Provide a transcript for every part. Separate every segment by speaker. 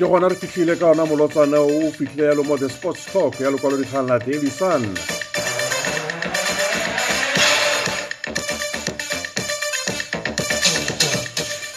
Speaker 1: ke gona re fitlhile ka ona molotsana o fitlhile yalo mo the sports talk ya lekwalodikgang la daily sun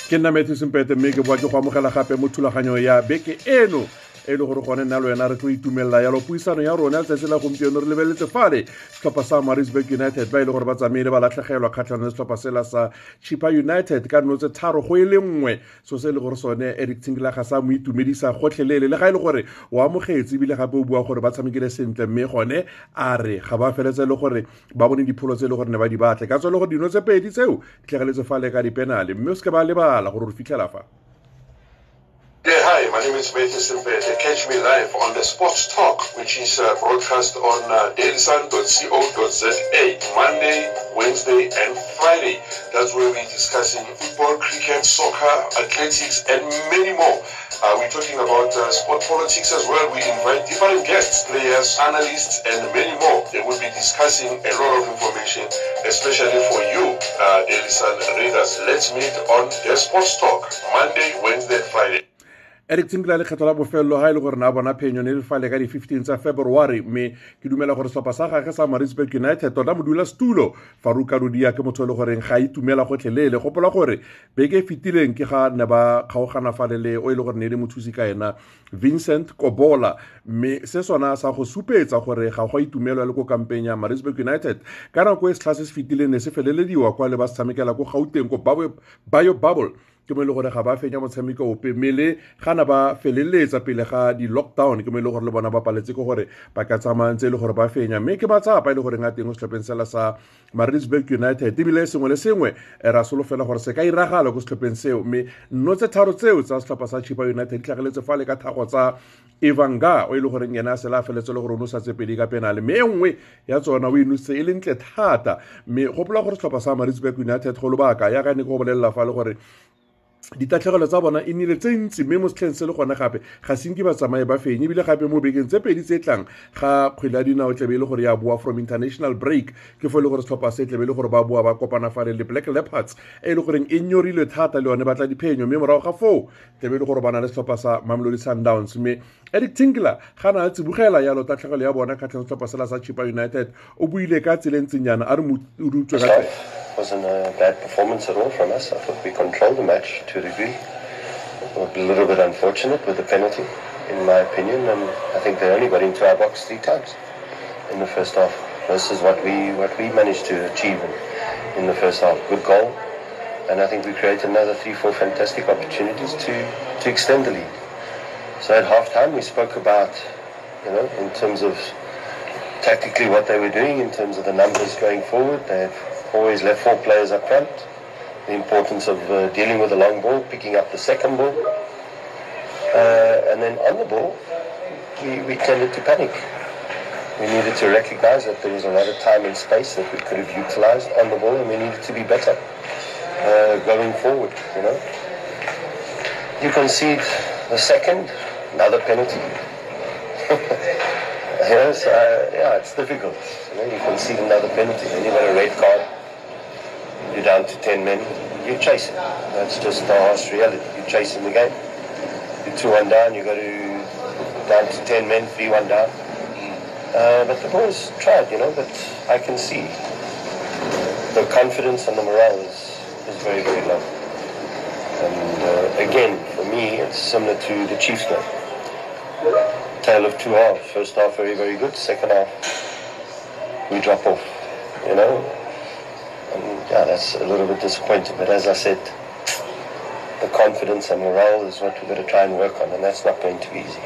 Speaker 1: ke nna matthew sempete mme ke boa ke go amogela gape mo thulaganyong ya beke eno e le gore gone nna le wena re tlo itumelela yalo puisano ya rona ya letsatsi la gompieno re lebeletse fale setlhopha sa marisburg united ba e le gore ba tsamaile ba latlhegelwa kgatlhano le setlhopha sela sa chipa united ka nno tse tharo go e le nngwe so se e le gore sone eric tinglaga sa mo itumedisa gotlhelele le ga e le gore o amogetse ebile gape o bua gore ba tshamekile sentle mme gone a re ga ba feletse le gore ba bone dipholo tse e le gore ne ba di batle ka tswa le gore dino tse pedi tseo tlhegeletse fale ka dipenale mme o seke ba lebala gore re fitlhela fa
Speaker 2: Yeah, hi, my name is Matthew Simpete. Catch me live on the Sports Talk, which is uh, broadcast on uh, dailysun.co.za Monday, Wednesday, and Friday. That's where we're discussing football, cricket, soccer, athletics, and many more. Uh, we're talking about uh, sport politics as well. We invite different guests, players, analysts, and many more. They will be discussing a lot of information, especially for you, uh, readers. Let's meet on the Sports Talk, Monday, Wednesday, Friday.
Speaker 1: Eric tinkla lekgetho la bofelelo ga e le gore na bona phenyo ne le fale ka di-15 tsa february mme ke dumela gore setlhopha sa gage sa marisburg united tota modula setulo faruka rodia ke motho e le goreng ga itumela gotlhelele. Gopola gore beke e fetileng ke ga ne ba kgaogana fale le o e le gore ne e le mothusi ka ena vincent kobola. Mme se sona sa go supetsa gore ga go itumelwa le ko kampeng ya marisburg united. Ka nako e setlha se se fetileng ne se felelediwa kwa le ba se tshamekela ko gauteng ko bio bubble ke mo e le gore ga ba fenya motshameko ope mmele gana ba feleletsa pele ga di-lockdown ke mo e le gore le bona ba paletse ke gore ba ka tsamayantse e le gore ba fenya. Mme ke batsapa e le gore nga teng o setlhopheng sela sa maritzburg united ebile sengwe le sengwe ra solofela gore se ka iragala ko setlhopheng seo. Mme nno tse tharo tseo tsa setlhopha sa chipa united di tlhageletse fa le ka thago tsa evanga o e le goreng yena a sela a feletse le gore o ne o sa tsepedi ka penale. Mme e nngwe ya tsona o inositse e le ntle thata. Mme gopola gore setlhopha sa maritzburg united go lobaka yaka ne ke go bolelela fa le gore ditatlhegelo tsa bona e nnile tse ntsi mme mo setlheng se le gone gape ga senke ba tsamaye ba fenye ebile gape mo bekeng tse pedi tse tlang ga kgwele ya dinao tlebe e le gore ya boa from international break ke fo e le gore setlhopha se tlebe e le gore ba boa ba kopana fale le black leopards e e le goreng e nyorilwe thata le yone batla diphenyo mme morago ga foo tlebe e le gore ba na le setlhopha sa mamelodi sundowns mme eric tinkler ga na a tsibogela yalo tatlhegelo ya bona kgatlheng setlhopha sela sa chipa united o buile ka tseleng tsenyana a re mo rutswe ka
Speaker 3: wasn't a bad performance at all from us. I thought we controlled the match to a degree. A little bit unfortunate with the penalty, in my opinion, and I think they only got into our box three times in the first half. This is what we what we managed to achieve in, in the first half. Good goal, and I think we created another three, four fantastic opportunities to to extend the lead. So at half time, we spoke about, you know, in terms of tactically what they were doing, in terms of the numbers going forward. They've always left four players up front. The importance of uh, dealing with the long ball, picking up the second ball. Uh, and then on the ball, we, we tended to panic. We needed to recognize that there was a lot of time and space that we could have utilized on the ball, and we needed to be better uh, going forward, you know. You concede the second, another penalty. yes, uh, yeah, it's difficult. You, know, you concede another penalty, then you got a red card you're down to 10 men, you chase it. That's just the harsh reality. You're chasing the game. You're 2 1 down, you got to down to 10 men, 3 1 down. Uh, but the boys tried, you know, but I can see the confidence and the morale is, is very, very low. And uh, again, for me, it's similar to the Chiefs game. Tale of two halves. First half, very, very good. Second half, we drop off, you know. Yeah, that's a little bit disappointing. But as I said, the confidence and morale is what we've got to try and work on, and that's not going to be easy.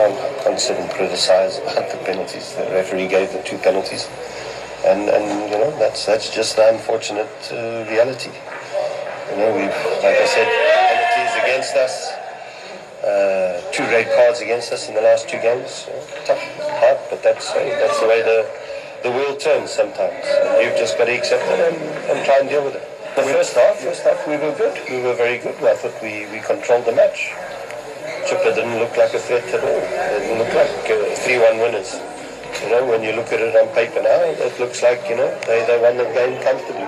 Speaker 3: I'm consider and criticize about the penalties. The referee gave the two penalties, and and you know that's that's just the unfortunate uh, reality. You know, we've like I said, penalties against us, uh, two red cards against us in the last two games. Tough, hard, but that's uh, that's the way the the wheel turns sometimes. And you've just got to accept it and, and try and deal with it. The first half, first half we were good. We were very good. I thought we, we controlled the match. Chippa didn't look like a threat at all. It didn't look like uh, 3-1 winners. You know, when you look at it on paper now, it looks like, you know, they, they won the game comfortably.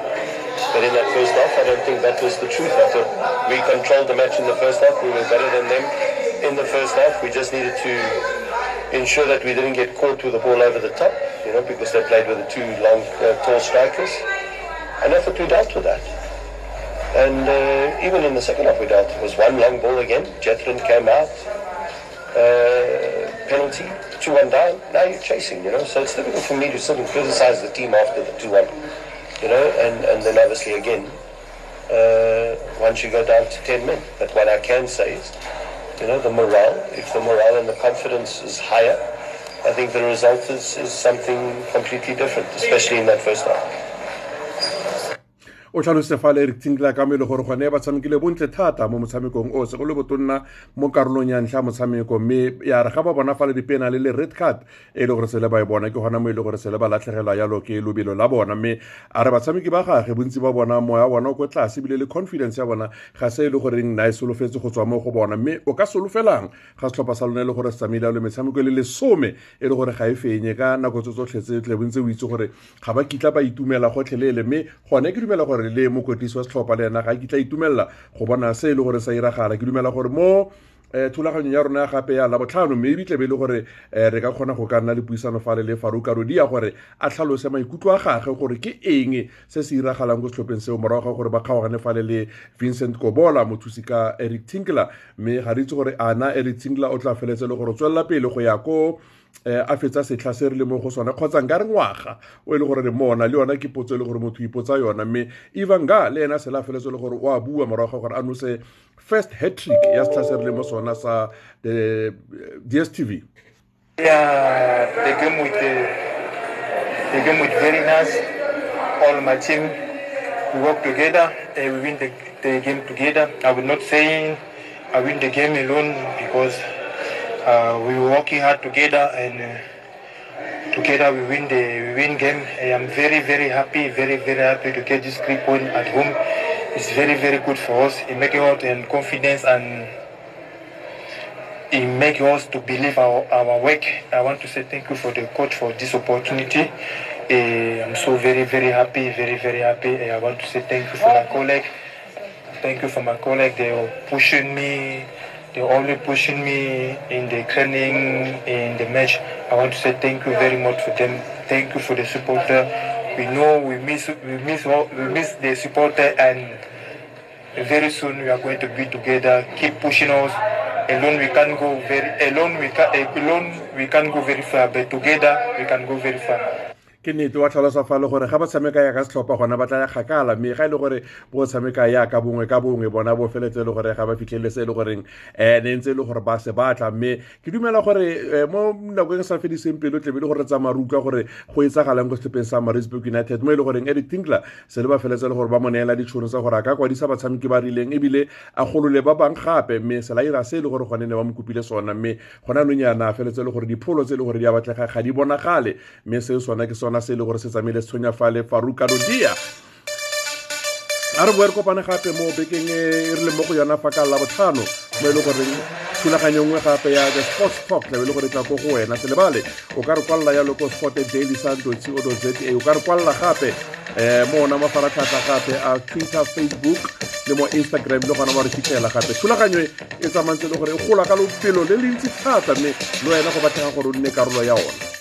Speaker 3: But in that first half, I don't think that was the truth. I thought we controlled the match in the first half. We were better than them in the first half. We just needed to ensure that we didn't get caught with the ball over the top, you know, because they played with the two long, uh, tall strikers. And I thought we dealt with that. And uh, even in the second half, we dealt. It was one long ball again. Jethren came out. Uh, penalty, 2 1 down. Now you're chasing, you know. So it's difficult for me to sit and criticize the team after the 2 1, you know. And, and then obviously, again, uh, once you go down to 10 men. But what I can say is, you know, the morale, if the morale and the confidence is higher, I think the result is, is something completely different, especially in that first half.
Speaker 1: O tlhalose fa le eric tinkla ka e gore gone ba tshamekile bontle thata mo motshamekong o segolo botonna mo karolong ya ntlha motshameko mme ya re ga ba bona fa le dipenale le red card e le gore sele ba e bona ke gona mo e le gore sele ba latlhegelwa yalo ke lobelo la bona mme a re batshameki ba gage bontsi ba bona moya bona o ko tlase ebile le confidence ya bona ga se e le goreng na e solofetse go tswa mo go bona mme o ka solofelang ga setlhopha sa lone e le gore se tsamaile le metshameko e le lesome e le gore ga e fenye ka nako tse tsotlhe tse tle bontse o itse gore ga ba kitla ba itumela gotlhelele mme gone ke dumela gore le mokotlisi wa setlhopha le ena ga ke tla itumelela go bona se e le gore sa iragala. Ke dumela gore mo um thulaganyong ya rona ya gape ya labotlhano mme ebitle be e le gore um re ka kgona go ka nna le puisano fale le farokarodi ya gore a tlhalose maikutlo a gage gore ke eng se se iragalang ko setlhopheng seo morago ga gore ba kgaogane fale le vincent kobola mothusi ka eric tinkler mme ga re itse gore ana eric tinkler o tla feletse le gore o tswelela pele go ya ko eh a fetsa setlha se re le mo go sone kgotsa nka re ngwaga o e le gore re mona le yona ke potso e le gore motho ipotsa yona mme evenga le ena sela feletse le gore o a bua morago ga gore a nose first hat-trick ya setlha se re le mo sona sa eh, dstv
Speaker 4: Yeah, the game with we work together and we win the, the game together. I will not say I win the game alone because uh, we were working hard together and uh, together we win the we win game. I am very very happy, very very happy to get this three point at home. It's very very good for us. It makes us and confidence and it makes us to believe our, our work. I want to say thank you for the coach for this opportunity. Eh, I'm so very, very happy, very, very happy. I want to say thank you for my colleague. Thank you for my colleague. They are pushing me. They're only pushing me in the training, in the match. I want to say thank you very much for them. Thank you for the supporter. We know we miss, we miss, we miss the supporter and very soon we are going to be together. Keep pushing us. Alone we can't go very alone we can alone we can't go very far, but together we can go very far.
Speaker 1: Ke nnete wa tlhalosa fa le gore ga ba tshameka ya ka setlhopha gona ba tla ya kgakala mme ga e le gore bo tshameka ya ka bongwe ka bongwe bona bo feletse e le gore ga ba fitlhelele se e le goreng um ne ntse e le gore ba se batla mme ke dumela gore eh, mo nakong e sa fediseng pelo tlebe le gore tsa maruka gore go etsagalang ko setlhopheng sa marisburg united mo e le goreng eric tinkler se le ba feletse le gore ba mo neela ditšhono tsa gore a ka kwadisa batshameki ba rileng ebile a golole ba bang gape mme se la ira se e le gore gone ne ba mo kopile sona mme gona nonyana a feletse le gore dipholo tse e le gore di a batlega ga di bonagale mme seo sona ke sona se e le gore se tsamaile se tshwenya fale faruka rodia a re boe kopane gape mo bekeng e re leng mo go yona fa ka labotlhano mo e le goreng thulaganyo nngwe gape ya the sports talk tlabe le gore tla ko go wena se lebale o ka re kwalela yalo ko sport daily sun co za o ka re kwalela gape um mo ona mafaratlhatlha gape a twitter facebook le mo instagram le gona ba re fitlhela gape thulaganyo e tsamantse le gore e gola ka lopelo le le ntsi thata mme le wena go batlega gore o nne karolo ya ona